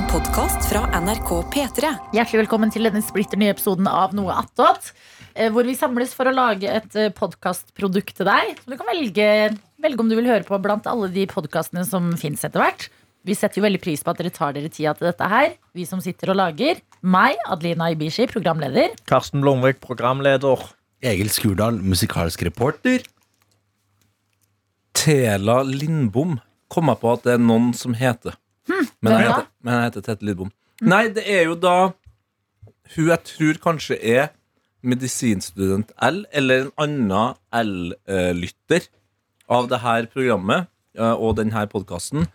En podkast fra NRK P3. Hjertelig velkommen til denne splitter nye episoden av Noe attåt. eh, Hvor vi samles for å lage et podkastprodukt til deg. Som du kan velge, velge om du vil høre på blant alle de podkastene som fins etter hvert. Vi setter jo veldig pris på at dere tar dere tida til dette her. Vi som sitter og lager. Meg, Adelina Ibishi, programleder. Karsten Blomvik, programleder. Egil Skurdal, musikalsk reporter. Tela Lindbom kom jeg på at det er noen som heter. Men, han heter men jeg heter Tete Lindbom. Nei, det er jo da hun jeg tror kanskje er medisinstudent L, eller en annen L-lytter av det her programmet eh, og denne podkasten,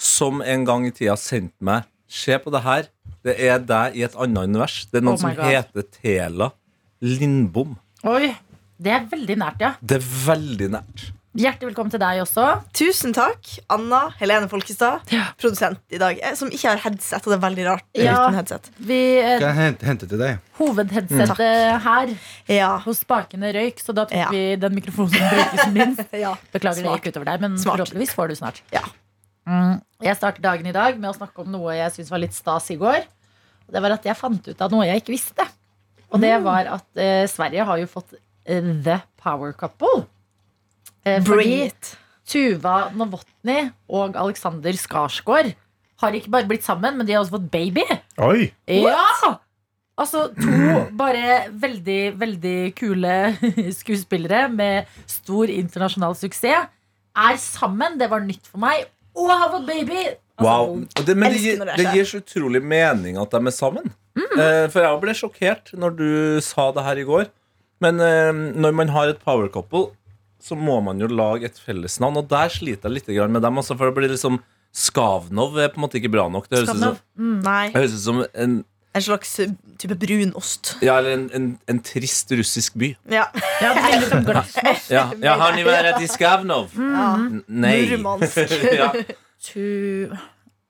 som en gang i tida sendte meg Se på det her. Det er deg i et annet univers. Det er noen Oh som God. heter Tela Lindbom. Oi, det er veldig nært, ja. Det er veldig nært. Hjertelig velkommen til deg også. Tusen takk, Anna Helene Folkestad, produsent i dag. eh, Som ikke har headset, og det er veldig rart. Ja. uten headset Vi, eh, Skal jeg hente, hente til deg? hovedheadsetet her Ja. hos Spakene røyk, så da tok Ja. vi den mikrofonen som brukes minst. ja. Beklager Smart. det gikk utover deg, men Smart. forhåpentligvis får du snart. Ja. Mm, jeg starter dagen i dag med å snakke om noe jeg syntes var litt stas i går. Og Det var at jeg fant ut av noe jeg ikke visste. Og det var at eh, Sverige har jo fått eh, The Power Couple. Eh, Bring it. Tuva Novotny og Alexander Skarsgård har ikke bare blitt sammen, men de har også fått baby. Oi! Ja! Altså to bare veldig, veldig kule skuespillere med stor internasjonal suksess er sammen. Det var nytt for meg. Og har fått baby! Altså, Wow. Det, men det, gir- det det gir så utrolig mening at de er sammen. Mm. Eh, for jeg ble sjokkert når du sa det her i går. Men eh, når man har et power couple, så må man jo lage et fellesnavn. Og der sliter jeg litt med dem. Altså, for det blir liksom Skavnov er på en måte ikke bra nok. Det høres ut som. Mm. Høres ut som en, En slags uh, type brunost. ja, eller en, en, en trist russisk by. Ja. Ja, det blir liksom glassnost. Ja, ja har ni vært i Skavnov? ja. Nei. Murmansk. ja. Tu...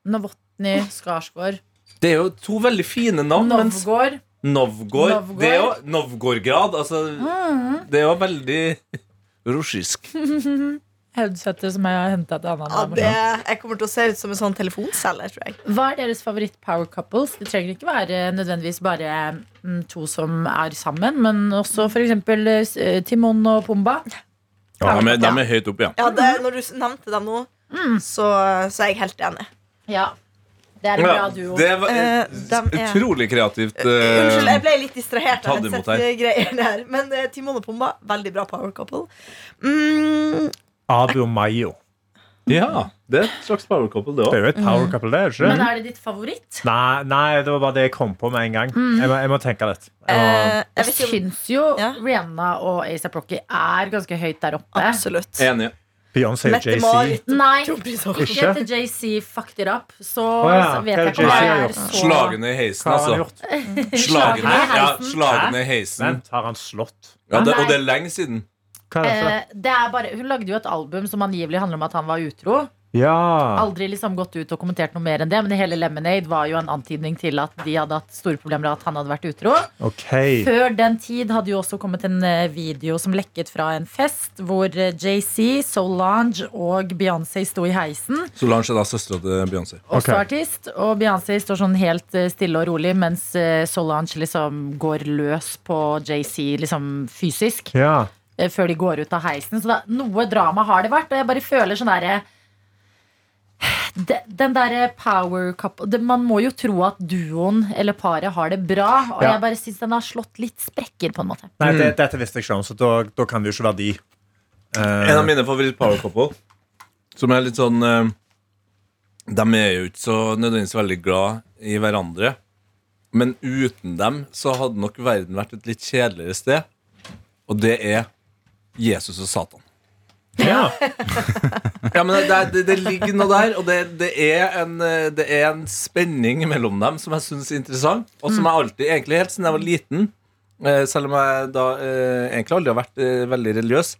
Novotny, Skarsgård, Det er jo to veldig fine navn. Novgård. Novgård. Novgorod. Novgorod. Det er jo Novgorgrad. Altså, Mm. det er jo veldig russisk. Headsetet som jeg har henta til Anna. Ja, det, jeg kommer til å se ut som en sånn telefonselger, tror jeg. Hva er deres favoritt power couples? Det trenger ikke være nødvendigvis bare mm, to som er sammen, men også f.eks. Timon og Pumba. Ja, de, er, de er høyt oppe, ja. Ja, det, når du nevnte dem nå, så, så er jeg helt enig. Ja. Det er en bra duo. det var uh, er- utrolig kreativt. Uh, Unnskyld, jeg ble litt distrahert av headset-greier der. Men uh, Timon og Pumba, veldig bra power couple. Mm, Abu og Mayo. ja, det er et slags power couple, det Det er jo et power couple, det ikke? Men er det ditt favoritt? Nei, nei, det var bare det jeg kom på med en gang. Jeg, må, jeg må tenke litt. Jeg må, eh, jeg syns jo Ja. Rihanna og Asa Rocky er ganske høyt der oppe. Absolutt. Enig. Beyoncé og JC. Nei. Ikke? etter JC fucked it up, så, oh, ja, så vet hva jeg det ikke om jeg er så Slagene i heisen, Hva altså. Slagene, ja, slagene i heisen. Vent, har han slått? Ja, det, og det er lenge siden. Hva er det for? Eh, det er bare, Hun lagde jo et album som angivelig handler om at han var utro. Ja. Aldri liksom gått ut og kommentert noe mer enn det, men hele Lemonade var jo en antydning til at de hadde hatt store problemer med at han hadde vært utro. Okay. Før den tid hadde jo også kommet en eh, video som lekket fra en fest, hvor eh, JC, Solange og Beyoncé sto i heisen. Solange er da søstera til Beyoncé. Også okay. artist. Og Beyoncé står sånn helt eh, stille og rolig, mens Solange liksom går løs på JC liksom fysisk. Ja. Før de går ut av heisen. Så da, noe drama har det vært. Og jeg bare føler sånn derre de- den derre power couple Man må jo tro at duoen eller paret har det bra. Og Ja. jeg bare syns den har slått litt sprekker, på en måte. Nei, det, dette visste jeg ikke om, så da, da kan det jo ikke være de. Eh, En av mine favoritt-power couple, som er litt sånn uh, De er jo ikke så nødvendigvis veldig glad i hverandre. Men uten dem så hadde nok verden vært et litt kjedeligere sted. Og det er Jesus og Satan. Ja. Ja, men det, det, det ligger noe der, og det, det, er en, eh, det er en spenning mellom dem som jeg syns er interessant, og som jeg alltid, egentlig helt siden jeg var liten eh, Selv om jeg da eh, egentlig aldri har vært veldig religiøs,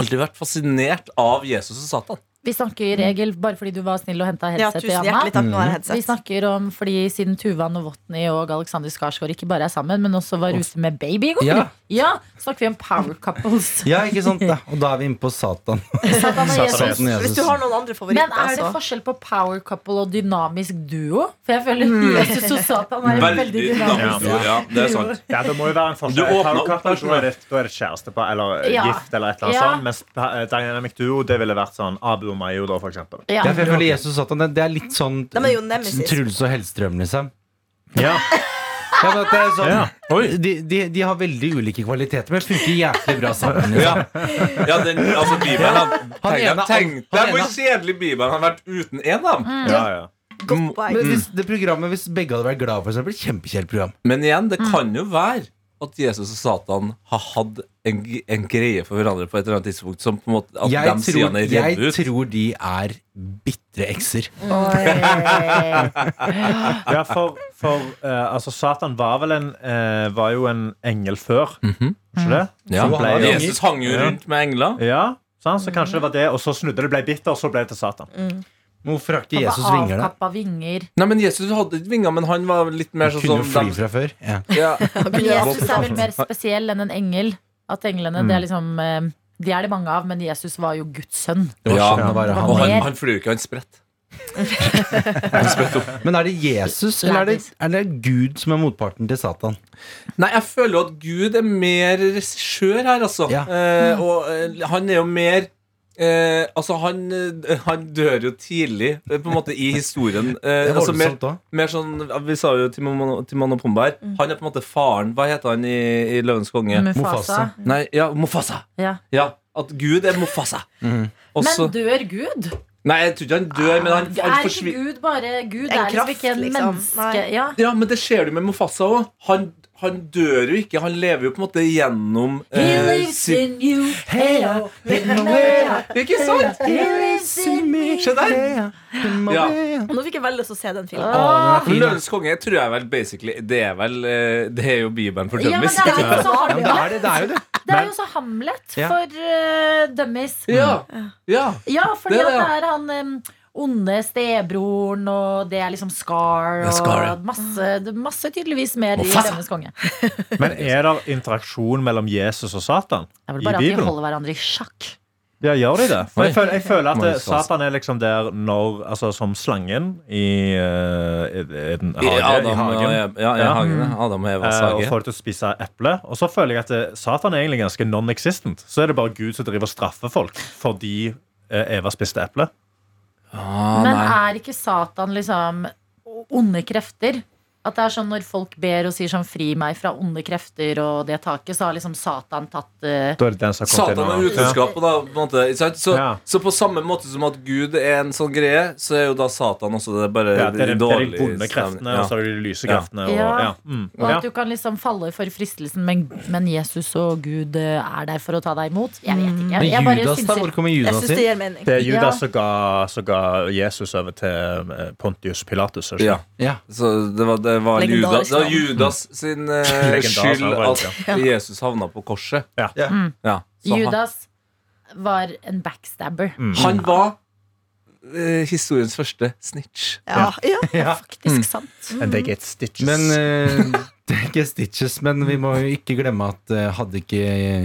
alltid vært fascinert av Jesus og Satan. Vi snakker, i regel bare fordi du var snill og henta Ja, headset til tusen Anna. takk. Nå er Vi headset. snakker om fordi siden Tuva Novotny og Alexander Skarsgård ikke bare er sammen, men også var ute med baby i går. Ja. Ja, snakker vi om power couples. Ja, ikke sant? Da. Og da er vi inne på Satan. Satan og Jesus. Hvis du har noen andre favoritter, Men er det så forskjell på power couple og dynamisk duo? For jeg føler Jesus og Satan er Veldig veldig dynamisk. Ja, Ja, det er sant. Ja, det må jo være en Du forskjell. åpner Power opp couple, da er det, kjæreste på, eller Ja. gift, eller et eller annet Ja. sånt. Mens eh, Dynamic Duo det ville vært sånn Abu og Mayo, da, for eksempel. Ja. Ja, for jeg føler Jesus og Satan det, det er litt sånn De er jo nemesis. Truls og Hellstrøm, liksom. Ja. Ja, men at det er sånn, Ja. de, de, de har veldig ulike kvaliteter, men funker jæklig bra sammen. Liksom. Ja, ja den, altså Bibelen Han Tenk ene- deg- Tenk han deg hvor kjedelig Bibelen har vært uten en av dem. Ja, ja. godt poeng. Men hvis det programmet, hvis begge hadde vært glad for eksempel, kjempekjedelig program. Men igjen, det kan jo være at Jesus og Satan har hatt en, en greie for hverandre på et eller annet tidspunkt. Som på en måte At Jeg de tror, er jeg ut. tror de er bitre ekser. ja for, for uh, altså, Satan var vel en uh, Var jo en engel før, ikke det? Ja. Som ble- Jesus hang jo rundt med engler. Ja, sant? Så kanskje det var det, og så snudde det, ble bitter, og så ble det til Satan. Hvorfor har ikke Han Jesus vinger, da? vinger. Nei, men Jesus hadde ikke vinger, men han var litt mer sånn Kunne jo fly fra før. Ja. ja. Men Jesus er vel mer spesiell enn en engel. At englene, det er liksom eh, De er det mange av, men Jesus var jo Guds sønn. Det var Ja. det var, han. Og han. han, mer. han flyr jo ikke, han spretter. han spredt opp. Men er det Jesus, eller er det, er det Gud som er motparten til Satan? Nei, jeg føler jo at Gud er mer regissør her, altså. Ja. Eh, og eh, han er jo mer eh, altså, han, eh, han dør jo tidlig, eh, på en måte, i historien. Eh, Det er altså, mer, mer sånn Vi sa jo Timon, Timon og Pumba her. Han er på en måte faren. Hva heter han i, i Løvens konge? Mufasa. Mufasa. Nei, ja, Mufasa. Ja. Ja, At Gud er Mufasa. Mm. Også, Men dør Gud? Nei, jeg tror ikke han dør, men han, han Er ikke. Gud bare Gud? En er liksom kraft, ikke en liksom. menneske. Ja. Ja, men det ser du med Mufasa òg. Han, han dør jo ikke. Han lever jo på en måte gjennom He eh, lives in you. Hey, oh. Ikke sant? He lives in me. Se der! Ja. Nå fikk jeg veldig lyst til å se den filmen. Ah, ah, Løvens konge tror jeg vel basically Det er vel eh, Det er jo Bibelen for Ja, det er Ja, men det er det, det er jo det. Det er jo så Hamlet for uh, dummies. Ja. ja. Ja, fordi Det er det, ja. det er han em, onde stebroren, og det er liksom Scar, Ja, Scar, ja. og masse, er masse tydeligvis mer i. Løvenes konge. Men er det interaksjon mellom Jesus og Satan Det er vel bare at de holder hverandre i sjakk. Ja, gjør de det? For jeg føler, jeg føler at det. Satan er liksom der når Altså som slangen i, uh, i, i I hage. Adam, i og hagen. Eva- ja, i hagen. ja. Adam og Evas hage. og får det til å spise eple. Og så føler jeg at det, Satan er egentlig ganske non-existent. Så er det bare Gud som driver og straffer folk fordi eh, Eva spiste eple. Ah, Men nei. er ikke Satan liksom onde krefter? At det er sånn når folk ber og sier sånn 'fri meg fra onde krefter' og det taket, så har liksom Satan tatt er kommer Satan er utenskapet, da. På en måte, så, Ja. så på samme måte som at Gud er en sånn greie, så er jo da Satan også det bare Ja, det er de, det er de dårlige vonde kreftene, Ja. og så er det de lyse Ja. kreftene. Og, Ja. ja. Mm. Og at du kan liksom falle for fristelsen, men, men Jesus og Gud eh, er der for å ta deg imot? Jeg vet ikke. Jeg, jeg Men bare Judas, da? Hvor kommer Judas inn? det mening. Det er Judas som, ga, som ga Jesus over til eh, Pontius Pilatus. er? Ja. Ja. Så det var, det var, Judas, det var. Judas sin eh, skyld at Jesus havna på korset. Ja. Ja. Ja. Så han, Judas var en backstabber. han var eh, historiens første snitch. Ja, ja. Ja. Faktisk sant. And they get stitches. Men eh, det er ikke stitches, men vi må jo ikke glemme at eh, hadde ikke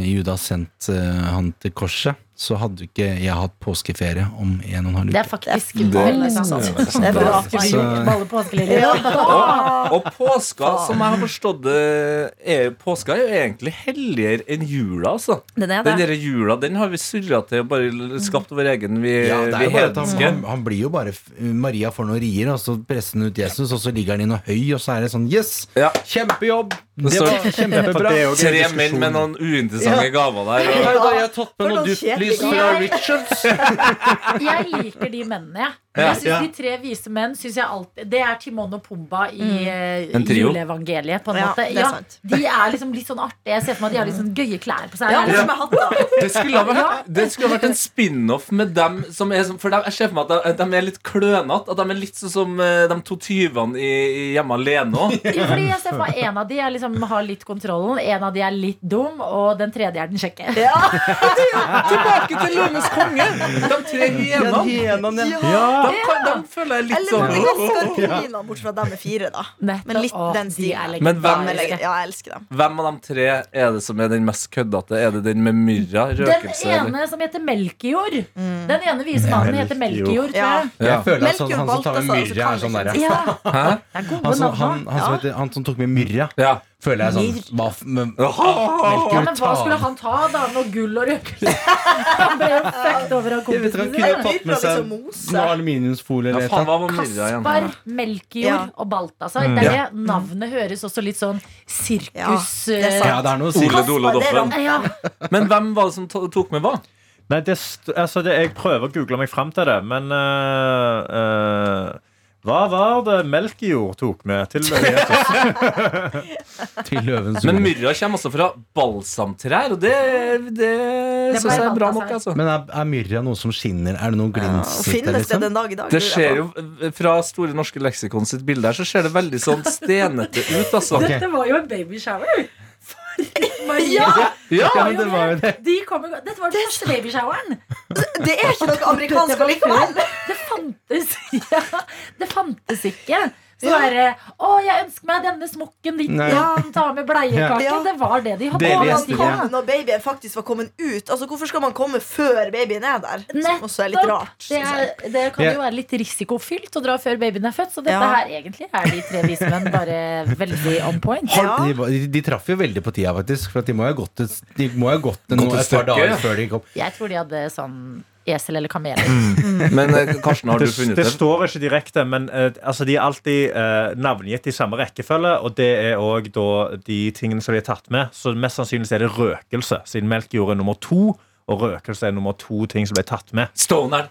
Judas sendt eh, han til korset, så hadde ikke jeg hatt påskeferie om en og en halv Det er uke. faktisk Det- det- sant. det er bra. Så- Balle påskeliljer. Og, og påska, som jeg har forstått det, er, påska er jo egentlig helligere enn jula, altså. Den er Den der jula den har vi surra til og bare skapt vår egen vi, Ja, er vi hedenske. han, han blir jo bare Maria får noen rier, og så presser han ut Jesus, og så ligger han i noe høy, og så er det sånn Yes! Ja. Kjempejobb! Det Det var kjempebra. Tre menn med noen uinteressante gaver der. Og, Ja, jeg har tatt For med noe duftlys fra. Richards. Jeg liker de mennene, jeg. Ja. Jeg synes Ja. De tre vise menn synes jeg alltid Det er Timon og Pumba i mm. Juleevangeliet. På en Ja, måte det er ja. De er liksom litt sånn artige. Jeg ser for meg at de har litt sånn gøye klær på seg. Ja, Det det liksom- det, skulle ha vært, det skulle ha vært en spin-off med dem som er som, For dem, jeg ser for meg at de, de er litt klønete. At de er litt sånn som eh, de to tyvene i, i Hjemme alene òg. Ja, fordi jeg ser for meg En av de er liksom har litt kontrollen. En av de er litt dum, og den tredje er den kjekke. Tilbake til Løvenes konge! De tre hyenene. Hyenene, ja. De, kan- de føler jeg litt Eller sånn skarpinene, bortsett fra dem med fire, da. Men litt Åh, den de stilen. er Men hvem- Ja, jeg elsker dem. Hvem av de tre er det som er den mest køddete? Er det den med myrra? Den Røkelse? eller? ene som heter Melkejord. Den ene vismannen heter Melkejord, tror Ja. jeg. Ja. Jeg føler at sånn, han som tar med myrra, er sånn derre Ja, er han, han, han, han som tok med myrra, Ja. Føler jeg sånn hva, men, Ja, men hva skulle han ta, da? Noe gull og røkelse? Han ble jo fucked over av vet Han kunne tatt med seg liksom noe aluminiumsfolie Ja, eller? Kaspar, Melkejord Ja. og Balthazar. Det er det navnet høres også litt sånn sirkus Ja, det er. Ja, det er noe Ja, Men hvem var det som tok med hva? Nei, det, altså det, jeg prøver å google meg fram til det, men uh, eh, Hva var det Melkejord tok med til Jesus? Til løvens Men myrra kommer også fra balsamtrær, og det, det, Det syns jeg er bra nok. altså Men er, er myrra noe som skinner? Er det noe glins Ja, finnes det liksom? den dag i dag? Det ser jo, Fra Store norske leksikon sitt bilde her, så ser det veldig sånn stenete ut. altså dette var jo en babyshower. Ja, Ja, Ja, men det var jo det. De kom, dette var den første babyshoweren. det er ikke noe amerikansk likevel. Det fantes ja, Det fantes ikke. Så er det Å, jeg ønsker meg denne smokken ditt. Nei. Ja, ta med bleiekake. Ja. Det var det de hadde. Det Og vi kom ja. når babyen faktisk var kommet ut. Altså Hvorfor skal man komme før babyen er der? Som også er litt Nettopp. rart. Det, er, det kan jo være litt risikofylt å dra før babyen er født, så dette Ja. her egentlig er de tre vise menn bare veldig on point. Ja. De, de, de traff jo veldig på tida, faktisk. For at de må jo ha gått et, de må ha gått Gått et et par dager før de kom. Jeg tror de hadde sånn esel eller kamel. Men eh, Karsten, har du Det, funnet det det? står ikke direkte, men uh, altså, de er alltid uh, navngitt i samme rekkefølge. Og det er òg de tingene som de er tatt med. Så mest sannsynlig er det røkelse, siden Melkejord er nummer to. Og røkelse er nummer to ting som ble tatt med. Stoneren.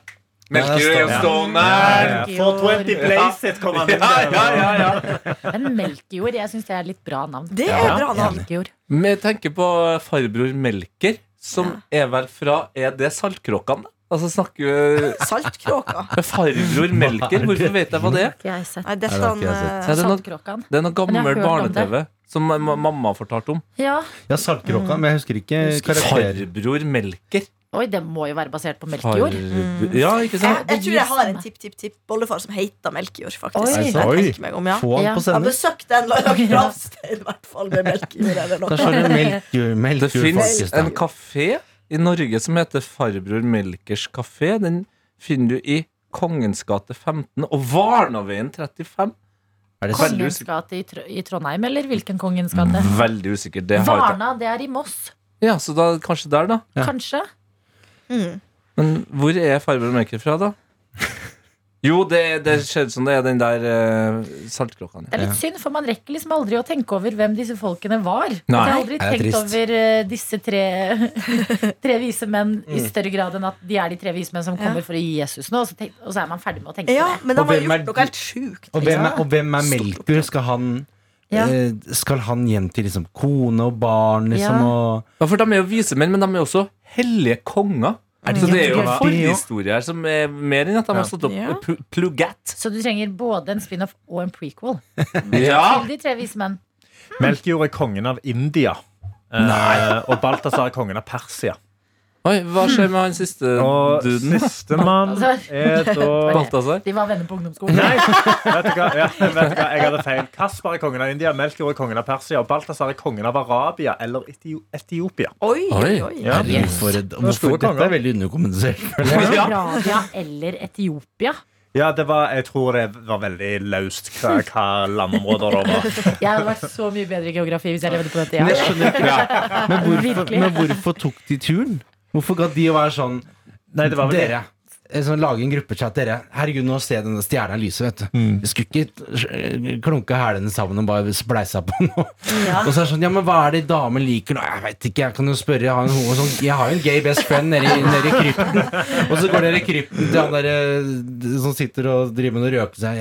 Melkerud er jo Ja. stoner! Melkejord. 420 Blaze It kom han inn Ja, der. ja, ja, ja. Men Melkejord, jeg syns det er litt bra navn. Det er Ja. bra navn. Melkejord. Vi tenker på farbror Melker, som er vel fra Er det Saltkråkene? Altså snakker vi Saltkråka. Farbror Melker, hvorfor vet jeg hva det er? Ikke jeg sett Nei, det ikke jeg eh, Er det noe- Det er noe Men jeg gammel barne-TV som ma- ma- mamma fortalte om. Ja. Ja, Saltkråka, men jeg husker ikke karakterer. Farbror Melker. Oi, det må jo være basert på Melkejord. Mm. Ja, ikke Jeg, sant? jeg tror jeg har en tipp-tipp-tipp-bollefar som heter Melkejord, faktisk. Oi. Jeg Oi. meg om, ja. Få han Ja. på Jeg har sender. besøkt en eller annen gravstein, i hvert fall, med Melkejord eller noe. står det Det fins en kafé i Norge som heter Farbror Melkers kafé. Den finner du i Kongens gate 15 og Varnaveien 35. Er det sant? Kongens gate i, Tr i Trondheim, eller hvilken Kongens gate? Veldig usikker. Det har. Varna, det er i Moss. Ja, så da kanskje der, da. Ja. Kanskje? Mm. Men hvor er Farbror Melker fra, da? Jo, det, det skjedde som det er den der uh, saltkråka. Det er litt synd, for man rekker liksom aldri å tenke over hvem disse folkene var. Nei. Jeg har aldri tenkt trist. over uh, disse tre, tre vise menn i større grad enn at de er de tre vise menn som Ja. kommer for å gi Jesus nå, og så, tenk, og så er man ferdig med å tenke Ja, på det. men de Og har gjort noe helt sjukt. Og hvem er, Ja. og hvem er Melkur? Skal han Ja. eh, Skal han hjem til liksom kone og barn, liksom? Ja. Og Ja, for de er jo vise menn, men de er også hellige konger. Er det, Så det er jo en forhistorie her som er mer enn at de har stått opp Ja. pl-. Så du trenger både en spin-off og en prequel Ja! til de tre vise menn. Melkejord er kongen av India. Nei. og Balthazar er kongen av Persia. Oi, hva skjer med han siste Og duden? sistemann er da Balthazar? De var venner på ungdomsskolen. Nei, vet du hva? Ja, vet du hva? Jeg hadde feil. Kaspar er kongen av India, Melkjord er kongen av Persia, og Balthazar er kongen av Arabia eller Etio Etiopia. Oi, oi, Oi. Ja. Herregud, for et, hvorfor, dette er veldig underkommunisert. Ja. Arabia eller Etiopia. Ja, det var, jeg tror det var veldig løst hva, hva landområder det var. Jeg hadde vært så mye bedre i geografi hvis jeg levde på den Men, tida. men, hvorfor, Virkelig. men hvorfor tok de turen? Hvorfor gadd de å være sånn Nei, det var vel Dere, eh, sånn, lage en gruppechat, dere. Herregud, nå ser jeg denne stjerna lyset, vet du. Mm. Vi skulle ikke eh, klunke hælene sammen og bare spleisa på noe. Ja. Og så er det sånn, ja, men hva er det damen liker nå? Jeg vet ikke, jeg kan jo spørre. Jeg har, en, sånn, jeg har jo en gay best friend nede i, nede i krypten. Og så går dere i krypten til han der eh, som sitter og driver med noe røkelse.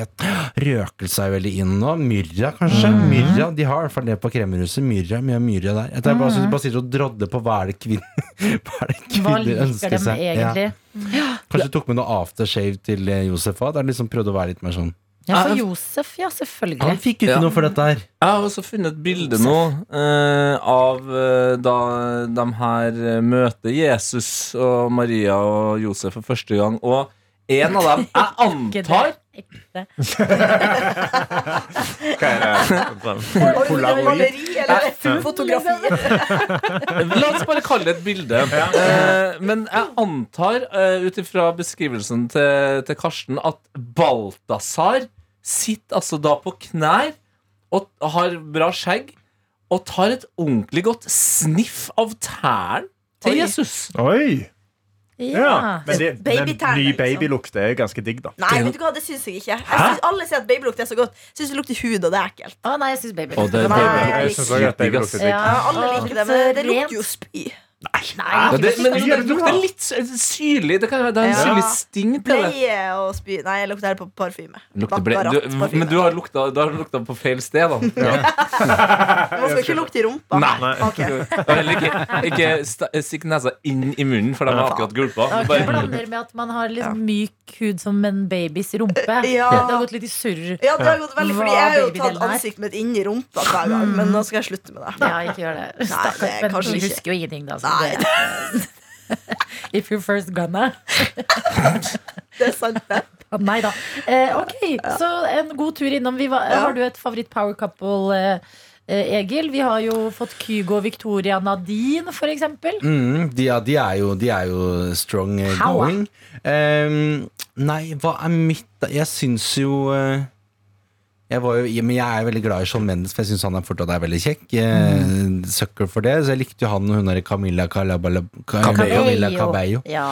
Røkelse er veldig inn nå. Myrra, kanskje? Mm. Myrra, De har i hvert fall det på kremmerhuset. Myrra, mye myrra der. Jeg tar bare, mm. bare sitter og drodder på hva er det kvinner, hva er det kvinner ønsker dem seg. Ja. egentlig? Kanskje tok med noe aftershave til eh, Josef òg. Der liksom prøvde å være litt mer sånn Ja, for Josef, ja, selvfølgelig. Han fikk ikke Ja. noe for dette her. Jeg har også funnet et bilde nå eh, av eh, da de her eh, møter Jesus og Maria og Josef for første gang. Og en av dem Jeg antar ekte. Hva er det? Polaroid? Eller fotografi. La oss bare kalle det et bilde. Eh, men jeg antar, uh, ut ifra beskrivelsen til, til Karsten, at Balthazar sitter altså da på knær og har bra skjegg og tar et ordentlig godt sniff av tæren til Oi. Jesus. Oi! Ja. Men det, men ny liksom. babylukt er ganske digg, da. Nei, vet du hva, det syns jeg ikke. Jeg synes Alle sier at babylukt er så godt. Jeg syns det lukter hud, og det er ekkelt. Å nei, jeg syns babylukt er er digg. Ja. Alle liker det, men det lukter jo spy. Nei, Nei det, men det lukter litt syrlig. Det, kan, være- det er en Ja. syrlig sting til det. Bleie og spy. Nei, jeg lukter på parfyme. Lukter ble, du, men du har lukta, du har lukta på feil sted, da. Man skal ikke lukte i rumpa. Nei. Ok. Og ikke, ikke stikk nesa inn i munnen, for de har akkurat gulpa. Det blander med at man har litt myk hud som en babys rumpe. Ja. Det har gått litt i surr. Ja, det har gått veldig Fordi jeg har jo tatt ansiktet mitt inn i rumpa hver gang, men nå skal jeg slutte med det. Ja, ikke gjør det. Nei, det er men kanskje du ikke. husker jo ingenting, da. Så Nei, if you're first gonna. det er sant, det. Nei da. Eh, ok, så en god tur innom. Vi var, Ja. Har du et favoritt power couple, eh, eh, Egil? Vi har jo fått Kygo og Victoria Nadine, for eksempel. Mm, de, ja, de, er jo, de er jo strong going. Um, nei, hva er mitt? Jeg syns jo eh, jeg, var jo, ja, men jeg er veldig glad i Sean Mendes, for jeg syns han er fortsatt er veldig kjekk. Mm. Sucker for det. Så jeg likte jo han og hun der Camilla Calabala, Camilla Cabello. Ja.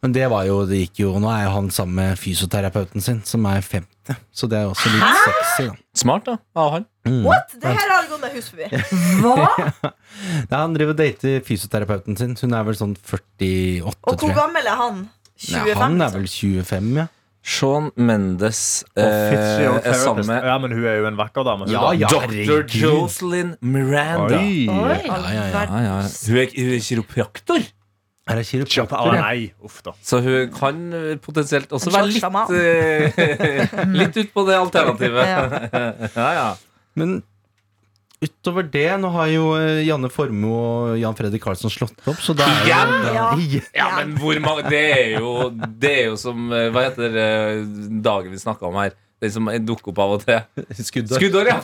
Men det var jo, det gikk jo Nå er jo han sammen med fysioterapeuten sin, som er 50. Så det er også litt sexy, da. Smart, da, av han. Mm. What? Det her har gått meg hus forbi. Hva? Ja, han driver og dater fysioterapeuten sin. Hun er vel sånn 48, Og hvor gammel er han? 25? Nei, han er liksom? vel 25, ja. Shawn Mendes eh, er sammen med Ja, men hun er jo en vakker dame. Ja, ja. Dr. Jocelyn Miranda. Oi. Oi. Ja, ja, ja. Ja, ja. Hun, er, hun er kiropraktor, Er det kiropraktor? Ja? nei, uff da. så hun kan eh, potensielt også være litt eh, Litt ut på det alternativet. Ja, ja. Men utover det, nå har jo eh, Janne Formoe og Jan Fredrik Karlsson slått opp, så da er Igjen? Ja. Ja, men hvor mange Det er jo, det er jo som eh, Hva heter dagen vi snakka om her? Den som dukker opp av og til. Skuddår. Skuddår, ja!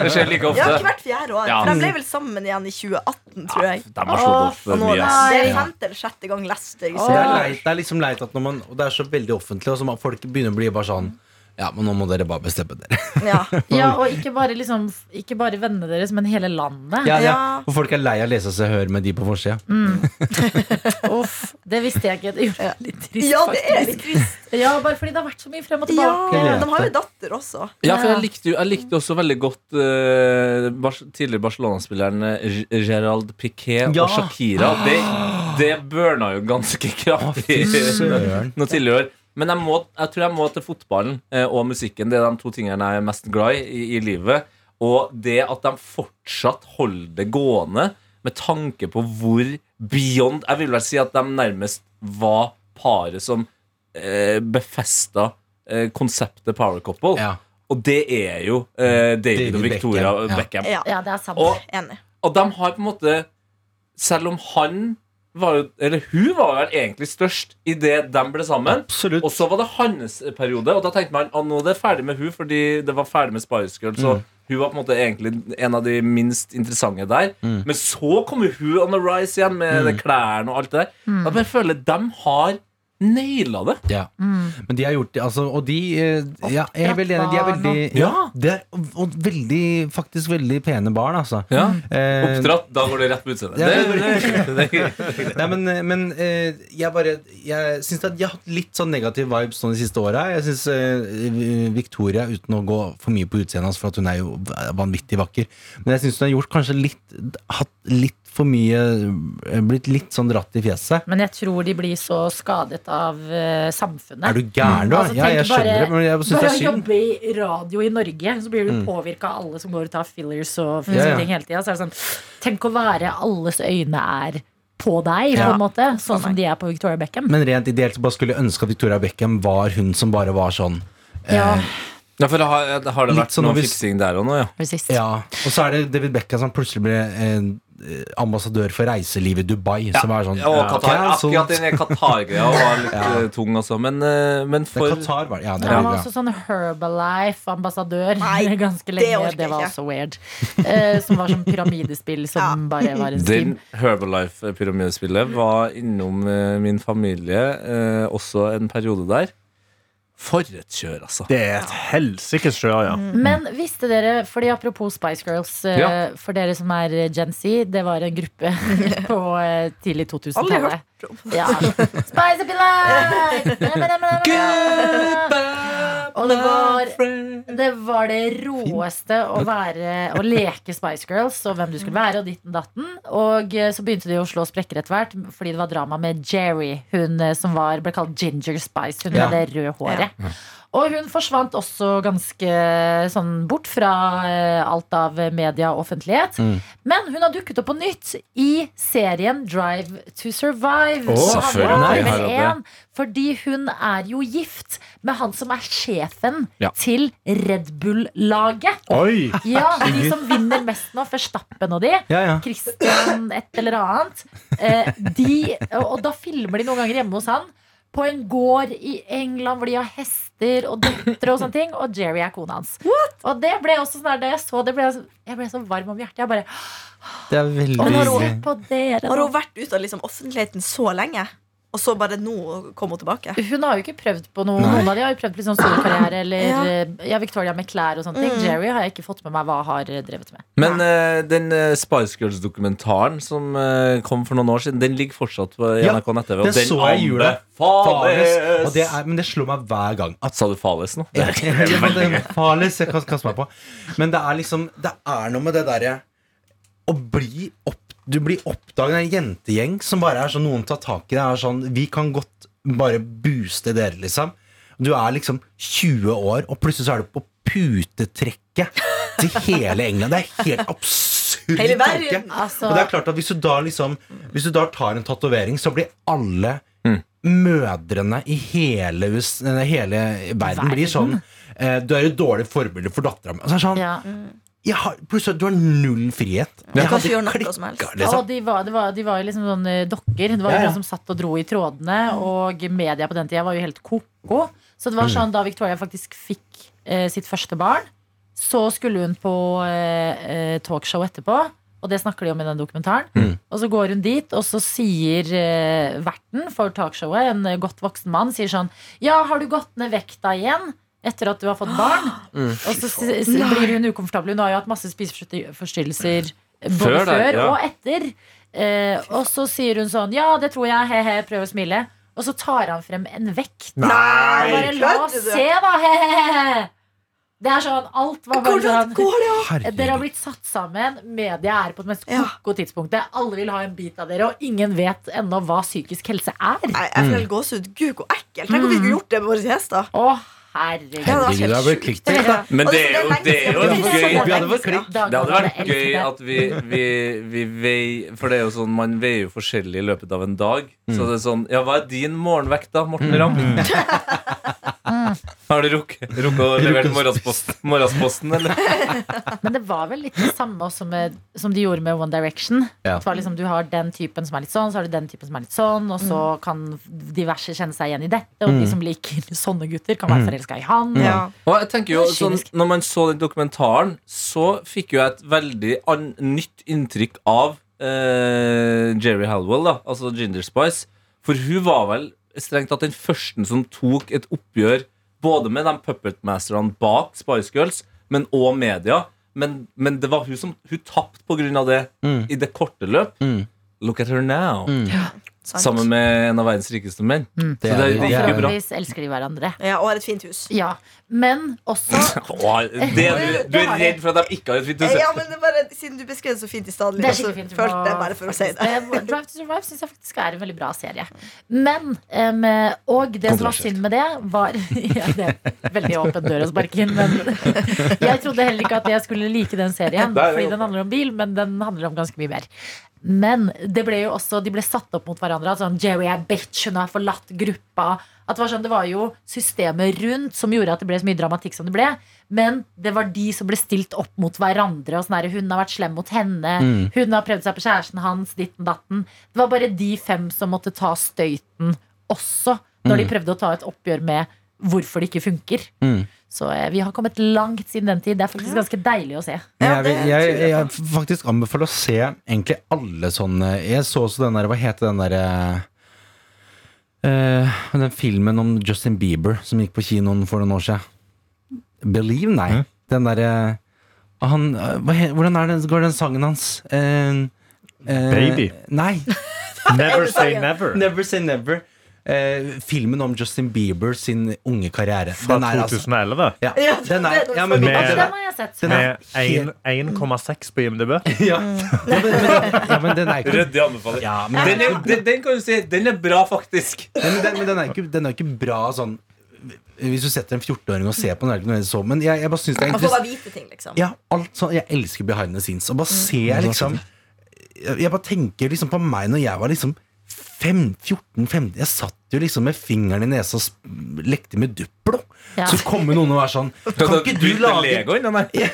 Det skjer like ofte. Ja, hvert fjerde år. Ja. For de ble vel sammen igjen i 2018, tror jeg. De har slått opp er mye. det, ass. det er Ja. femte eller sjette gang Leicester. Det, er leit, det er liksom leit at når man Og det er så veldig offentlig, og så man- folk begynner å bli bare sånn Ja, men nå må dere bare bestemme dere. Ja. Ja, og ikke bare, liksom, ikke bare vennene deres, men hele landet. Ja, ja. Ja. Og folk er lei av å lese seg hør med de på forsida. Uff, det visste jeg ikke. Det gjorde meg litt trist, ja, det er litt trist. Ja, bare fordi det har vært så mye frem og tilbake. Ja, de har jo datter også. Ja, for jeg likte jo jeg likte også veldig godt uh, Bar tidligere Barcelona-spilleren eh, Gerald Piquet Ja. og Shakira. Det, det burna jo ganske kraftig nå tidligere år. Men jeg, må, jeg tror jeg må til fotballen eh, og musikken. Det er de to tingene jeg er mest glad i, i i livet. Og det at de fortsatt holder det gående med tanke på hvor beyond Jeg vil vel si at de nærmest var paret som eh, befesta eh, konseptet power couple. Ja. Og det er jo eh, David, David og Victoria Beckham, ja. Beckham. Ja, Ja, det er sant. Og, Enig. og de har på en måte Selv om han var jo Eller hun var vel egentlig størst idet de ble sammen. Absolutt. Og så var det hans periode, og da tenkte man at nå er det ferdig med hun fordi det var ferdig med Spice Girl. Så hun var på en måte egentlig en av de minst interessante der. Men så kommer hun on the rise igjen med mm. klærne og alt det der. Da bare føler jeg de har naila det. Ja. Men de har gjort det, altså, og de eh, ja, Jeg er veldig enig. De er veldig Ja. det er, og, veldig, faktisk veldig pene barn, altså. Ja. Eh, Oppdratt, da går det rett på utseendet. Ja, Nei, men, men eh, jeg bare Jeg syns at jeg har hatt litt sånn negativ vibes sånn de siste åra. Jeg syns eh, Victoria, uten å gå for mye på utseendet hans, for at hun er jo vanvittig vakker, men jeg syns hun har gjort kanskje litt Hatt litt for mye eh, Blitt litt sånn dratt i fjeset. Men jeg tror de blir så skadet av uh, samfunnet. Er du gæren, da? Altså, ja, jeg skjønner det, men jeg syns det Bare er å jobbe i radio i Norge, så blir du påvirka av alle som går og tar fillers og Ja, ja. ting hele tida. Så er det sånn Tenk å være alles øyne er på deg, på Ja. en måte. Sånn som de er på Victoria Beckham. Men rent ideelt så bare skulle jeg ønske at Victoria Beckham var hun som bare var sånn eh, Ja. Ja, for det har, har det vært sånn noe fiksing der òg nå, ja? Det? Ja, og så er det David Beckham som plutselig ble eh, ambassadør for reiseliv i Dubai. Som er sånn Ja, og Qatar, cancelled. akkurat den Qatar-greia var litt ja. tung, altså. Men, eh, men for det Qatar var det. Ja, det Han er, var også sånn Herbalife-ambassadør ganske lenge. Det, Det, var jeg også weird. Uh, som var sånn pyramidespill som bare var en Den. Herbalife-pyramidespillet var innom uh, min familie uh, også en periode der. For et kjør, altså. Det er et helsikes kjør, ja. Men visste dere, fordi apropos Spice Girls, eh, Ja. for dere som er Gen Z, det var en gruppe på eh, tidlig 2000-tallet. hørt om. Ja. Spice up your life! Og det var, det var det råeste å være Å leke Spice Girls og hvem du skulle være, og ditten datten. Og eh, så begynte de å slå sprekker etter hvert fordi det var drama med Jerry, hun eh, som var, ble kalt Ginger Spice. Hun Ja. med det røde håret. Og hun forsvant også ganske sånn bort fra eh, alt av media og offentlighet. Men hun har dukket opp på nytt i serien Drive to Survive. Oh, Så før selvfølgelig en, fordi hun er jo gift med han som er sjefen Ja. til Red Bull-laget. Oi! Ja, De som vinner mest nå, Verstappen og de. Ja, ja. Christian et eller annet. Eh, de, og da filmer de noen ganger hjemme hos han. På en gård i England hvor de har hester og døtre og sånne ting. Og Jerry er kona hans. Og det ble også sånn der da jeg så det, ble jeg, så, jeg ble så varm om hjertet. Jeg bare Det er veldig hun- dere Har hun vært ute av liksom offentligheten så lenge, og så bare nå kom hun tilbake? Hun har jo ikke prøvd på noe. Noen av de har jo prøvd på litt sånn solokarriere. Eller Ja. eh, ja, Victoria med klær og sånne ting. Mm. Jerry har jeg ikke fått med meg hva har eh, drevet med. Men uh, den uh, Spice Girls-dokumentaren som uh, kom for noen år siden, den ligger fortsatt på Ja, NRK nett-TV. den så jeg i jula. Og det er, men det slår meg hver gang at Sa du Fales nå? Fales, ja, det jeg kaster meg på. Men det er liksom Det er noe med det derre å bli opp Du blir oppdaget av en jentegjeng som bare er sånn Noen tar tak i deg. Er sånn, vi kan godt bare booste dere, liksom. Du er liksom 20 år, og plutselig så er du på putetrekket til hele England. Det er helt absurd Hele tanke. verden. Altså, Og det er klart at hvis du da liksom Hvis du da tar en tatovering, så blir alle Mm. mødrene i hele, hele verden, blir sånn eh, Du er et dårlig forbilde for dattera mi. Altså, sånn, ja. Jeg har, plutselig du har null frihet. Ja. Jeg hadde helst. liksom. Og de var, de, var, de var liksom sånne dokker. Det var Ja, ja. noen som satt og dro i trådene. Og media på den tida var jo helt ko-ko. Så Mm. det var sånn da Victoria faktisk fikk eh, sitt første barn, så skulle hun på eh, eh, talkshow etterpå. Og det snakker de om i den dokumentaren. Mm. Og så går hun dit, og så sier eh, verten for talkshowet, en eh, godt voksen mann, sier sånn Ja, har du gått ned vekta igjen? Etter at du har fått barn? Mm. Og så blir hun ukomfortabel. Hun har jo hatt masse spiseforstyrrelser både Før før, ja. og etter. Eh, og så sier hun sånn Ja, det tror jeg. He-he. Prøv å smile. Og så tar han frem en vekt. Nei! Bare la oss se, da! He-he-he. Det er sånn Alt var bare sånn går det, ja? Dere har blitt satt sammen. Media er på det mest Ja. koko tidspunktet. Alle vil ha en bit av dere, og ingen vet ennå hva psykisk helse er. Nei, jeg får helt gåsehud. Gud, hvor ekkelt. Tenk om vi skulle gjort det med våre gjester. Herregud. Det hadde Herregud, det blitt da. Men det er jo, det er jo Det er gøy Vi hadde fått. Det hadde vært gøy at vi, vi, vi veier For det er jo sånn, man veier jo forskjellig i løpet av en dag. Så det er sånn Ja, hva er din morgenvekt, da, Morten Ramm? Har du rukket rukket å levere morgensposten, morgensposten, eller? Men det var vel litt det samme også med, som de gjorde med One Direction. Ja. Det var liksom, du har den typen som er litt sånn, så har du den typen som er litt sånn, og så kan diverse kjenne seg igjen i dette. Og de som liker sånne gutter, kan være forelska i han. Ja. Og jeg tenker jo, sånn. Når man så den dokumentaren, så fikk jo jeg et veldig an nytt inntrykk av uh, Jerry Halwell, da, altså Ginger Spice. For hun var vel strengt tatt den første som tok et oppgjør både med de puppetmasterne bak Spice Girls, men òg media. Men, men det var hun som Hun tapte av det Mm. i det korte løp. Mm. Look at her now. Mm. Sant. Sammen med en av verdens rikeste menn. Mm. Det Så det, det gikk jo bra. Elsker de hverandre. Ja, og har et fint hus. Ja, Men også Åh, det, du, du er redd for at de ikke har et fint hus? Ja, men det bare, Siden du beskrev det så fint i stad, Det er så følte jeg bare for å si det. Drive to Survive syns jeg faktisk er en veldig bra serie. Men um, Og det som var synd med det, var ja, Det er veldig åpen dør å sparke inn, men jeg trodde heller ikke at jeg skulle like den serien. Er Fordi den handler om bil, men den handler om ganske mye mer. Men det ble jo også de ble satt opp mot hverandre. Sånn, Jerry er bitch, hun har forlatt gruppa. Det var sånn, det var jo systemet rundt som gjorde at det ble så mye dramatikk som det ble. Men det var de som ble stilt opp mot hverandre. Og sånn der, hun har vært slem mot henne. Mm. Hun har prøvd seg på kjæresten hans. Ditten datten. Det var bare de fem som måtte ta støyten også. Når de Mm. prøvde å ta et oppgjør med hvorfor det ikke funker. Mm. Så eh, vi har kommet langt siden den tid. Det er faktisk ganske deilig å se. Ja, jeg, det vil- jeg, jeg jeg, faktisk anbefaler å se egentlig alle sånne Jeg så også den der, hva heter den derre uh, Den filmen om Justin Bieber som gikk på kinoen for noen år siden. Believe? Nei. Mm. Den derre han, eh, hva Hvordan er den, går den sangen hans? Uh, uh, Baby. Nei. Never say never. Never Say Never. Eh, filmen om Justin Bieber sin unge karriere. Fra Den er altså 2011. ja, Ja, den er, ja, men, Med- Altså, den har jeg sett. Med 1,6 på IMDb. ja. ja, men, men, ja, men den er ikke Ryddig anbefaling. ja, men, Den, er, den, den kan du si Den er bra, faktisk. Den, den, men den, er ikke, den er ikke bra sånn Hvis du setter en 14-åring og ser på den, så, men jeg, jeg bare syns det er interessant. bare vite ting, liksom. Ja, alt sånn, jeg elsker behind the scenes. Og bare ser liksom jeg, jeg bare tenker liksom på meg når jeg var liksom 14-15 Jeg satt jo liksom med fingeren i nesa og lekte med Duplo. Ja. Så kommer noen og er sånn Kan ikke du lage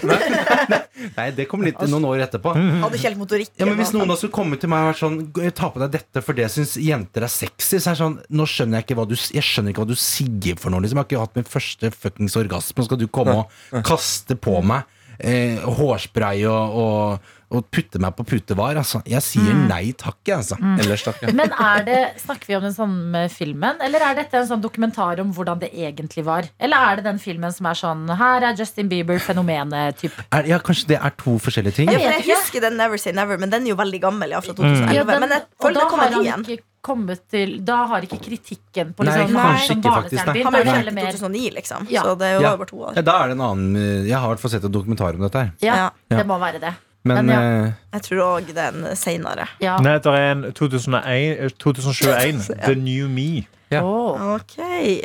nei? Nei, det kom litt noen år etterpå. Hadde ikke helt motorikk. Ja, men Hvis noen da skulle komme til meg og vært sånn Ta på deg dette, for det syns jenter er sexy. Så er det sånn Nå skjønner jeg ikke hva du Jeg skjønner ikke hva du sier for noe. Liksom. Jeg har ikke hatt min første fuckings orgasme. Så skal du komme og kaste på meg eh, hårspray og, og, og putte meg på putevar. Altså. Jeg sier nei takk, jeg, altså. Ellers takk. Ja. Men er det, Snakker vi om den samme filmen, eller er dette en sånn dokumentar om hvordan det egentlig var? Eller er det den filmen som er sånn Her er Justin Bieber, fenomenet. Er, ja, kanskje det er to forskjellige ting? Jeg vet jeg husker den Never Say Never, men den er jo veldig gammel. Ja, fra 2011 Ja, den- Men jeg føler da det kommer igjen. ikke kommet til Da har ikke kritikken på Nei, liksom, kanskje som ikke, faktisk, nei. Han ble jo heller i 2009, liksom. Ja. Så det er jo Ja. over to år. Ja, da er det en annen eh, Jeg har i hvert fall sett en dokumentar om dette her. Ja, Ja. det må være det. Men, Men ja. eh, Jeg tror òg det er en seinere. Ja. Nei, det er en 2001, 2021. The New Me. Ja. Oh. Ok.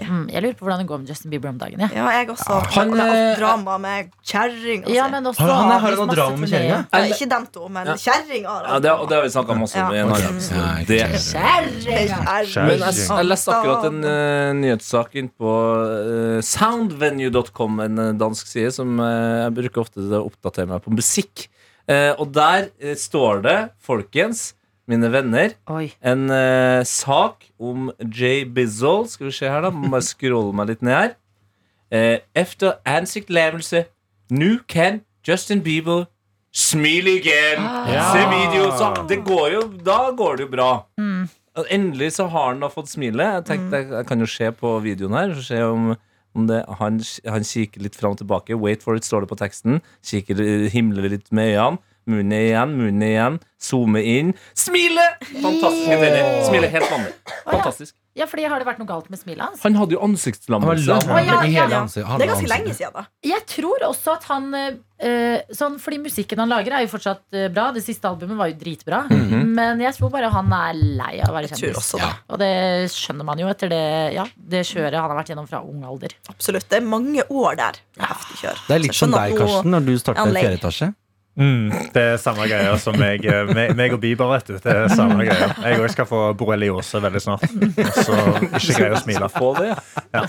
Mm, jeg lurer på hvordan det går med Justin Bieber om dagen. Ja. Ja, jeg også. Han, han det er eh, drama med Kjæring Ja, sånn. også Har han- har han noe drama med kjerringa? Ikke dem to, men Ja. kjerringa Ja, det, det har vi snakka masse om Ja. Ja! Men jeg, jeg leste akkurat en uh, nyhetssak inn på uh, soundvenue.com, en eh, dansk side som uh, jeg bruker ofte til å oppdatere meg på musikk. Eh, og der eh, står det, folkens, mine venner, Oi. en eh, sak om Jay Bizzle. Skal vi se her, da. Må bare scrolle meg litt ned her. Eh, efter ansiktslevelse, nå kan Justin Bieber smile igjen. Ja. Se video. Så det går jo, da går det jo bra. Mm. Endelig så har han da fått smile. Jeg tenkte jeg, jeg kan jo se på videoen her. og Se om, om det, han, han kikker litt fram og tilbake. Wait for it, står det på teksten. Kikker, himler litt med øynene. Munnen igjen, munnen igjen. Zoome inn. Smile! Fantastisk. Yeah. Smile helt vanlig. Fantastisk. Ja, fordi har det vært noe galt med smilet hans? Han hadde jo ansiktslammelse. Å, ja, ja, ja. Det er ganske lenge siden, da. Jeg tror også at han eh, sånn, Fordi musikken han lager, er jo fortsatt eh, bra. Det siste albumet var jo dritbra. Men jeg tror bare han er lei av å være kjendis. Og det skjønner man jo etter det, ja, det kjøret han har vært gjennom fra ung alder. Absolutt. Det er mange år der. Heftig kjør. Det er litt som deg, Karsten, når du startet Han Mm, det er samme greia som meg, eh, meg, meg og Bieber, vet du. Det er samme greia. Jeg òg skal få borreliose veldig snart. Og så ikke greier å smile. Få det, ja.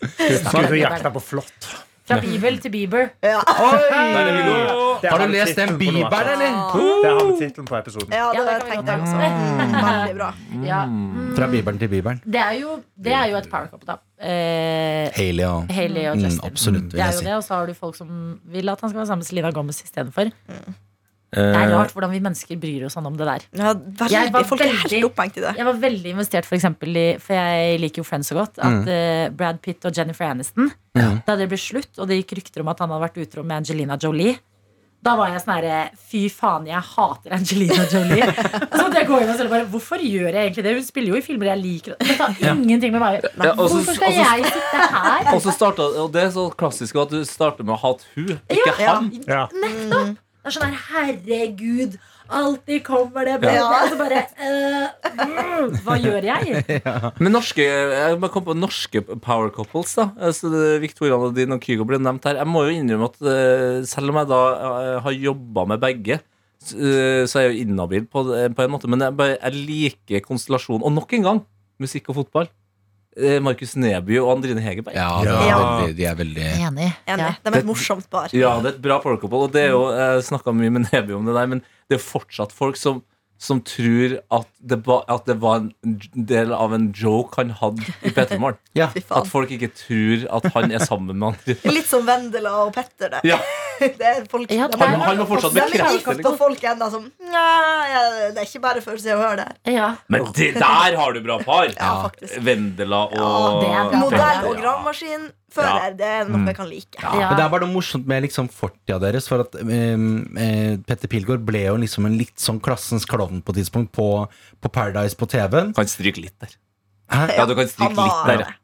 Skal ut og jakte på flått. Fra Bibel til Bieber. Ja. Har du lest den Bieberen, eller? Det har vi tittelen på episoden. ja, det Ja, det tenkte jeg også. Mm, veldig bra. Ja. Mm, Fra bibelen til bibelen. det, er jo, det er jo et power couple, da. Eh, Haley og Haley og Mm, Justin. absolutt, vil det er jo det, og så har du folk som vil at han skal være sammen med Selena Gomez istedenfor. Det Eh, er rart hvordan vi mennesker bryr oss sånn om det der. Ja, Jeg var veldig, folk veldig- helt det. Jeg var veldig investert, for eksempel, i For jeg liker jo Friends så godt. At Mm. uh, Brad Pitt og Jennifer Aniston Ja. Da det ble slutt, og det gikk rykter om at han hadde vært utro med Angelina Jolie da var jeg sånn herre Fy faen, jeg hater Angelina Jolie. så måtte jeg gå inn og spørre bare, Hvorfor gjør jeg egentlig det? Hun spiller jo i filmer jeg liker. Det har ingenting med meg Nei. Ja, også, Hvorfor skal også, jeg sitte her? Og så startet, og det er så klassisk at du starter med å hate hun, ikke Ja. han. Ja. Nettopp! Er sånn her, herregud, alltid kommer det bedre. Ja. Altså bare øh, mm, Hva gjør jeg? Men norske, jeg må komme på norske power couples. da altså, Victoria Nadine og Kygo ble nevnt her. Jeg må jo innrømme at eh, selv om jeg da eh, har jobba med begge, så er jeg jo inhabil på, på en måte. Men jeg, bare, jeg liker konstellasjonen. Og nok en gang musikk og fotball. Eh, Markus Neby og Andrine Hegerberg. Ja, det er Ja. veldig, de er veldig Enig. Enig. Ja. De er et morsomt par. Ja, det er et bra power og det er jo Jeg snakka mye med Neby om det der, men det er fortsatt folk som som tror at det, ba, at det var en del av en joke han hadde i P3 Morgen. Ja. Fy At folk ikke tror at han er sammen med andre. Litt som Vendela og Petter. Det. Ja, Det er folk, Ja, det er- er- Han må fortsatt bekrefte det, liksom. folk enda som det er ikke bare for å høre det. Ja. Men det, der har du bra par! Ja. Vendela og Ja. Modell og Ja. gravemaskinfører, det er noe jeg kan like. Ja. Men det er bare noe morsomt med liksom fortida deres. For at um, uh, Petter Pilgaard ble jo liksom en litt sånn klassens klovn på et tidspunkt på, på Paradise på TV-en. Kan stryke litt der. Hæ? Ja, du kan stryke litt der.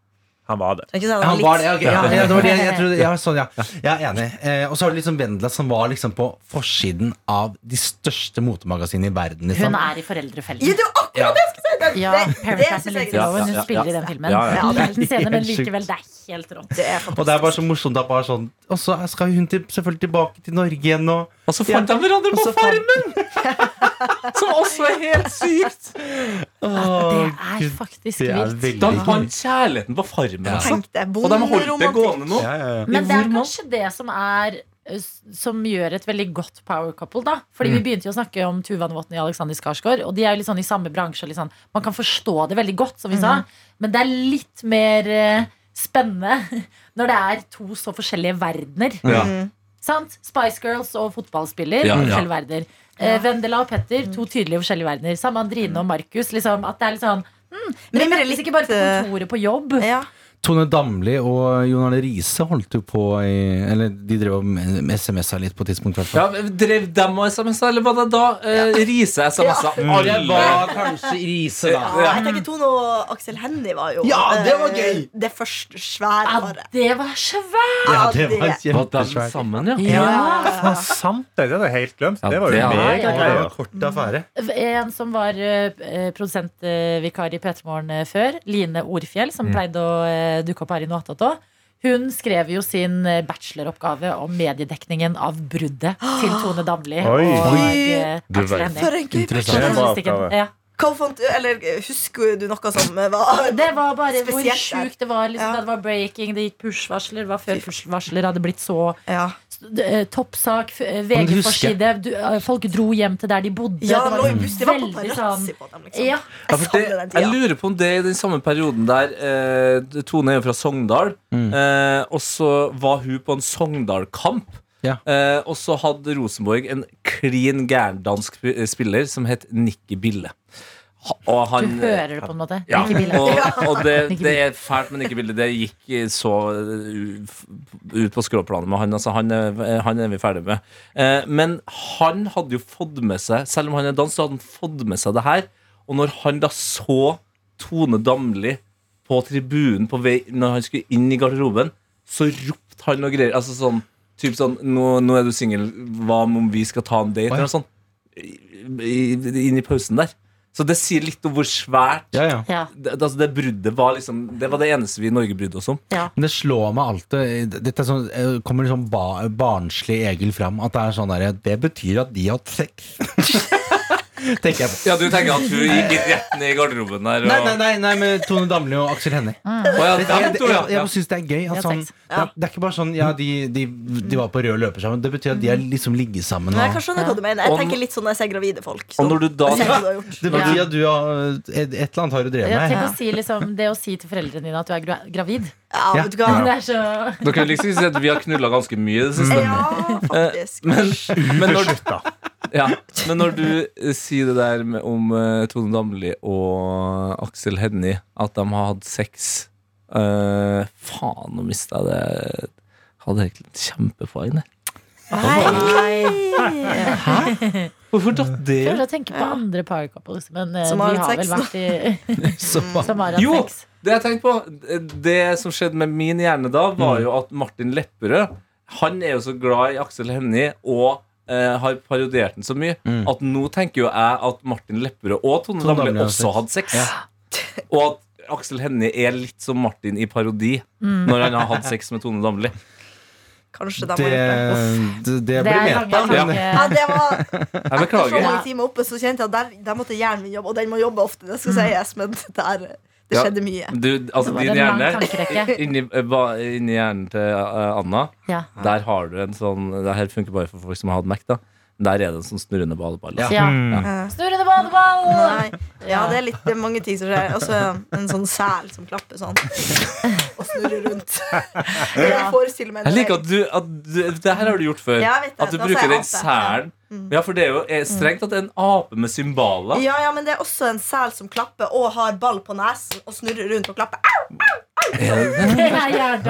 Han var det. Ikke sant? han Han var det, ja, ok, ja, ja, det var det jeg, jeg trodde, ja, sånn, ja. Jeg er enig. Eh, og så har du liksom Vendela, som var liksom på forsiden av de største motemagasinene i verden. Liksom. Hun er i foreldrefellen. Ja, det var akkurat Ja. det jeg skulle Ja, Paradise Lohan. Hun spiller i den filmen. Ja, ja. En liten scene, men likevel, det er helt rått. Det er. Og det er bare så morsomt bare sånn Og så skal hun til, selvfølgelig tilbake til Norge igjen og Og så fant de hverandre på Farmen! Som også er helt sykt! Det er faktisk det er vilt. Da De fant kjærligheten på Farmen. Altså. Og de holdt det gående nå. ja, ja, ja. Men det er kanskje det som er som gjør et veldig godt power couple. da Fordi Vi begynte jo å snakke om Tuva Novotny og Alexander Skarsgård. Og de er jo litt sånn i samme bransje. Litt sånn, man kan forstå det veldig godt, som vi sa. Men det er litt mer uh, spennende når det er to så forskjellige verdener. Ja. Mm. Sant? Spice Girls og fotballspiller. Ja, ja. forskjellige verdener. Uh, Vendela og Petter, to tydelige forskjellige verdener. Samme Andrine og Markus. Liksom, at det er litt sånn mm, Men de Mimrer møtes ikke bare på eh, kontoret på jobb. Ja. Tone Damli og Jon Arne Riise holdt jo på i Eller de drev og SMS-a litt på et tidspunkt. Ja, Drev dem og SMS-a, eller var det da eh, Riise SMS-a? Det var kanskje Riise, da. Ja, jeg tenker Tone og Aksel Hennie var jo Ja, det var eh, gøy! det første svære Ja, paret. det var svært! Ja, det var Var kjempesvært. sammen, ja? Ja. ja. sant det! Det hadde jeg helt glemt. Det var jo en kort affære. En som var uh, produsentvikar i P3 Morgen eh, før, Line Orfjell, som pleide å eh, dukke opp her i Noatot òg. Hun skrev jo sin eh, bacheloroppgave om mediedekningen av bruddet til Tone Damli Oi. og eh. For en gøy. Hva fant du, eller Husker du noe som var Det var bare hvor sjukt det var. Liksom, Ja. Det var breaking, det gikk push-varsler. Det var før push-varsler hadde blitt så Ja, eh, Toppsak, f- eh, Men du VG-forside. Eh, Folk dro hjem til der de bodde. ja det var buss. Det var veldig paparazzi sånn på dem, liksom. Ja. Jeg ja, det, jeg lurer på om det i den samme perioden der eh, Tone er jo fra Sogndal, eh, og så var hun på en Sogndal-kamp. Ja. Eh, og så hadde Rosenborg en klin gæren dansk spiller som het Nikki Bille. Han, Du hører det på en måte. ja, Ikke bildet. og, og det, det er fælt men ikke bildet. Det gikk så uh, ut på skråplanet med han. Altså, han, er, han er vi ferdig med. Eh, men han hadde jo fått med seg Selv om han er dansk, så hadde han fått med seg det her. Og når han da så Tone Damli på tribunen på vei når han skulle inn i garderoben, så ropte han noe greier. Altså sånn Typ sånn nå, 'Nå er du singel. Hva om vi skal ta en date?' Eller noe sånt. I- Inn i pausen der. Så det sier litt om hvor svært Ja, ja. Ja, det, altså det bruddet var liksom Det var det eneste vi i Norge brydde oss om. ja. Men det slår meg alltid Dette er sånn, eh, kommer liksom ba, barnslig Egil fram. At det er sånn der, Det betyr at de har hatt sex. Tenker jeg på. Ja, Du tenker at hun gikk rett ned i garderoben der? Og... Nei, nei, nei, nei, med Tone Damli og Aksel Hennie. Ja, Jeg, jeg, jeg, jeg syns det er gøy. Ja, At sånn, det, er, det er ikke bare sånn Ja, de, de, de var på rød løper sammen. Det betyr at de har liksom ligget sammen. Men jeg Og, kan skjønne hva du mener. Jeg tenker litt sånn når jeg ser gravide folk. Og når du da jeg det betyr at du har et, et eller annet har du drevet med. tenk å si liksom, det å si til foreldrene dine at du er gravid. Ja, vet du hva? Det er så Dere kan liksom si at vi har knulla ganske mye i det siste. Ja, faktisk. Men, men, når, ja, men når du eh, sier det der med, om uh, Tone Damli og Aksel Hennie, at de har hatt sex Uh, Faen, nå mista jeg det. Hadde egentlig et kjempepoeng der. Nei. Hvorfor datt det prøver å tenke på andre power couples, men eh, Som har de har vel vært i Så, Som har hatt Jo! sex. Det jeg tenkte på Det som skjedde med min hjerne da, var jo at Martin Lepperød Han er jo så glad i Aksel Hennie og eh, har parodiert den så mye at nå tenker jo jeg at Martin Lepperød og Tone Tone Damli Damli har også sex. hadde sex. Og at Aksel Hennie er litt som Martin i parodi når han har hatt sex med Tone Damli. Kanskje de det, har gjort det. det, det Det blir er meta. lange Men, Ja, det var Jeg så beklager. mange timer oppe, så kjente jeg at der, der måtte hjernen min jobbe. Og den må jobbe ofte, det skal sies, men der, Det Ja. skjedde mye. Du, altså din hjerne inni, eh, inni hjernen til eh, Anna, Ja. der har du en sånn Det her funker bare for folk som har hatt Mac, da. Der er det en sånn snurrende badeball. Ja. Ja. Eh, Snurrende badeball! Nei. Ja, det er, litt, det er mange ting som skjer. Også en sånn sel som klapper sånn. Og snurrer rundt. Jeg meg Jeg liker at du, at du Det her har du gjort før. Ja, jeg vet det. At du Da bruker den ape. Selen. Ja, for det er jo er strengt at det er en ape med symbaler. Ja, ja, men det er også en sel som klapper og har ball på nesen og snurrer rundt og klapper. Au, Au! Det er.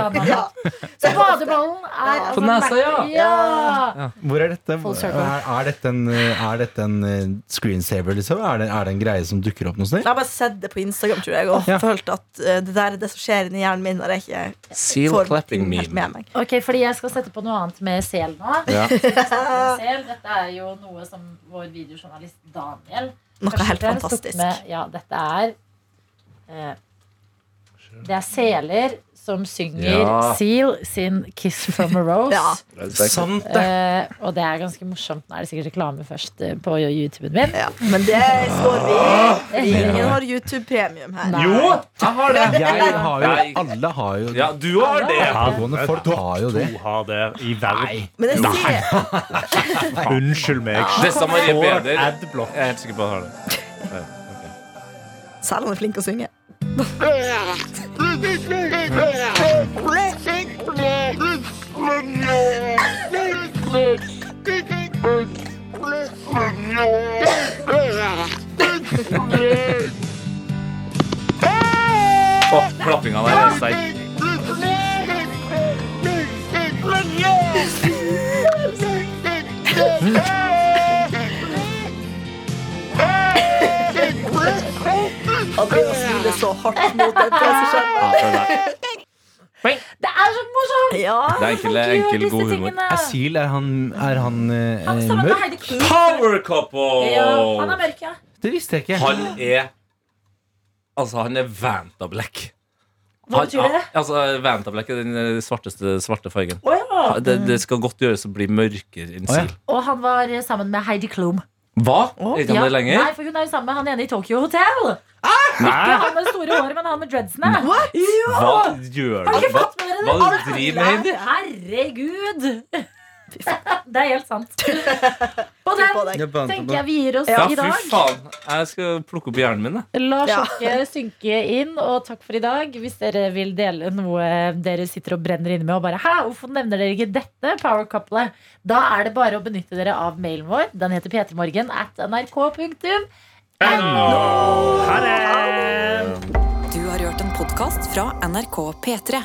Så badeballen er altså På nesa, ja. ja. Hvor er dette? Er, er dette en, er dette en eh, screensaver, liksom? Er det, er det en greie som dukker opp noe sted? Jeg har bare sett det på Instagram tror jeg og Ja. følt at eh, det der er det som skjer inni hjernen min når jeg ikke Seal får clapping helt meme. med meg. Ok, fordi jeg skal sette på noe annet med sel nå. Ja. Sel, dette er jo noe som vår videojournalist Daniel Noe helt fantastisk. Med, ja, dette er eh, Det er seler som synger Ja. Seal sin 'Kiss from a Rose'. Ja. Sant det! Eh, og det er ganske morsomt. Nå er det sikkert reklame først eh, på YouTuben min. Ja, men det står vi ingen har YouTube-premium her. Nei. Jo, jeg har det! Jeg har jo, alle har jo Ja, du har det! Pågående folk har jo det. To har det i verden. Men det sier Unnskyld meg. Marie Får Beder. adblock. Jeg er helt sikker på at jeg har det. selv om han er flink til å synge. Å, klappinga der er sterk. Han begynner å smiler så hardt mot den PC-skjermen. Det er så morsomt! Ja. Det er enkel, enkel god humor. tingene. Asyl, er han, er han eh, Han mørk? Power couple! Ja, han er mørk, ja. Det visste jeg ikke. Han er Altså, han er Vanta Black. Hva Han- betyr det? Altså, Vanta Black er den eh, svarteste svarte fargen. Oh, ja. Det, det skal godt gjøres å bli mørkere enn Å, ja. Og han var eh, sammen med Heidi Klum. Hva? Oh, ikke han det lenger? Nei, for hun er jo sammen med han ene i Tokyo Hotel. Hæ? Ikke han med store håret, men han med dreadsene. Hva gjør Har du? Hva, med det? hva du driver med, Heidi? Herregud! Det er helt sant. På den tenker jeg vi gir oss Ja, i fy faen. Jeg skal plukke opp hjernen min. Da. La Ja. synke inn, og takk for i dag. Hvis dere vil dele noe dere sitter og brenner inne med, og bare Hæ, hvorfor nevner dere ikke dette power couplet? Da er det bare å benytte dere av mailen vår. Den heter p3morgen at nrk.no. Ha det! Du har hørt en podkast fra NRK P3.